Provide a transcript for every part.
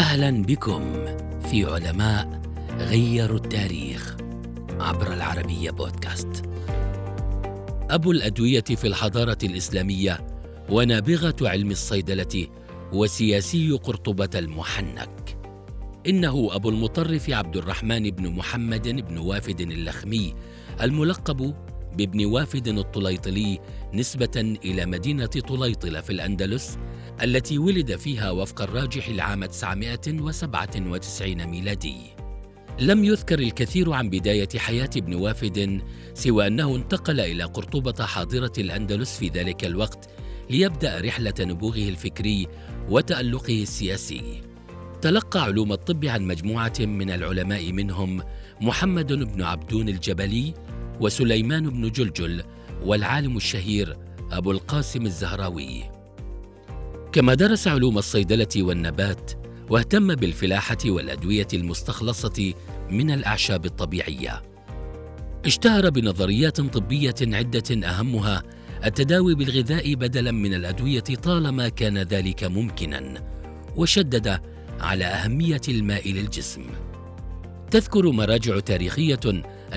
أهلا بكم في علماء غيروا التاريخ عبر العربية بودكاست. أبو الأدوية في الحضارة الإسلامية ونابغة علم الصيدلة وسياسي قرطبة المحنك. إنه أبو المطرف عبد الرحمن بن محمد بن وافد اللخمي الملقب بابن وافد الطليطلي نسبة إلى مدينة طليطلة في الأندلس التي ولد فيها وفق الراجح العام 997 ميلادي. لم يذكر الكثير عن بداية حياة ابن وافد سوى أنه انتقل إلى قرطبة حاضرة الأندلس في ذلك الوقت ليبدأ رحلة نبوغه الفكري وتألقه السياسي. تلقى علوم الطب عن مجموعة من العلماء منهم محمد بن عبدون الجبلي وسليمان بن جلجل والعالم الشهير أبو القاسم الزهراوي كما درس علوم الصيدلة والنبات واهتم بالفلاحة والأدوية المستخلصة من الأعشاب الطبيعية. اشتهر بنظريات طبية عدة أهمها التداوي بالغذاء بدلا من الأدوية طالما كان ذلك ممكنا وشدد على أهمية الماء للجسم. تذكر مراجع تاريخية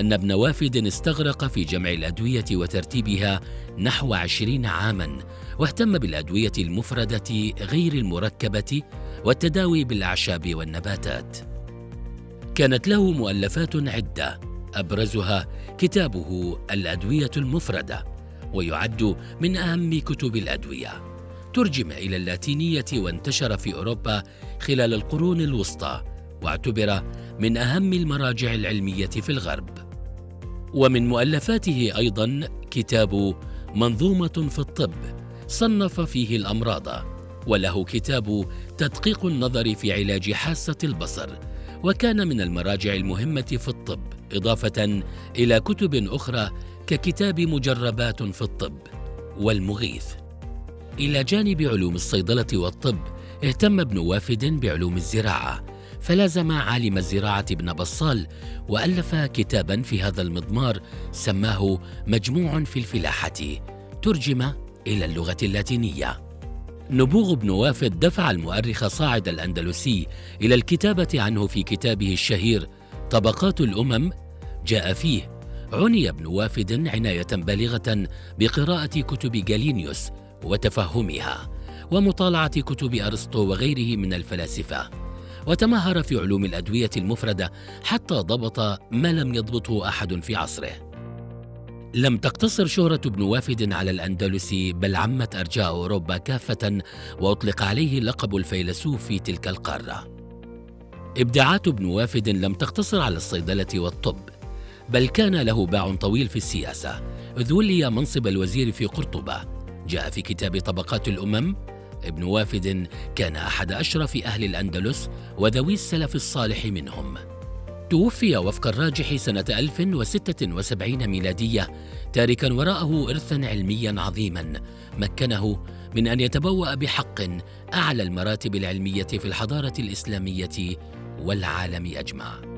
أن ابن وافد استغرق في جمع الأدوية وترتيبها نحو عشرين عاما واهتم بالأدوية المفردة غير المركبة والتداوي بالأعشاب والنباتات. كانت له مؤلفات عدة أبرزها كتابه الأدوية المفردة ويعد من أهم كتب الأدوية. ترجم إلى اللاتينية وانتشر في أوروبا خلال القرون الوسطى واعتبر من أهم المراجع العلمية في الغرب. ومن مؤلفاته أيضا كتاب منظومة في الطب صنف فيه الأمراض وله كتاب تدقيق النظر في علاج حاسة البصر وكان من المراجع المهمة في الطب إضافة إلى كتب أخرى ككتاب مجربات في الطب والمغيث. إلى جانب علوم الصيدلة والطب اهتم ابن وافد بعلوم الزراعة فلازم عالم الزراعة ابن بصال وألف كتابا في هذا المضمار سماه مجموع في الفلاحة. ترجم إلى اللغة اللاتينية. نبوغ بن وافد دفع المؤرخ صاعد الأندلسي إلى الكتابة عنه في كتابه الشهير طبقات الأمم. جاء فيه عني ابن وافد عناية بالغة بقراءة كتب جالينيوس وتفهمها ومطالعة كتب أرسطو وغيره من الفلاسفة. وتمهر في علوم الأدوية المفردة حتى ضبط ما لم يضبطه أحد في عصره لم تقتصر شهرة ابن وافد على الأندلس بل عمت أرجاء أوروبا كافة وأطلق عليه لقب الفيلسوف في تلك القارة. إبداعات ابن وافد لم تقتصر على الصيدلة والطب، بل كان له باع طويل في السياسة، إذ ولي منصب الوزير في قرطبة. جاء في كتاب طبقات الأمم ابن وافد كان أحد أشرف أهل الأندلس وذوي السلف الصالح منهم. توفي وفق الراجح سنة 1076 ميلادية تاركا وراءه إرثا علميا عظيما مكنه من أن يتبوأ بحق أعلى المراتب العلمية في الحضارة الإسلامية والعالم أجمع.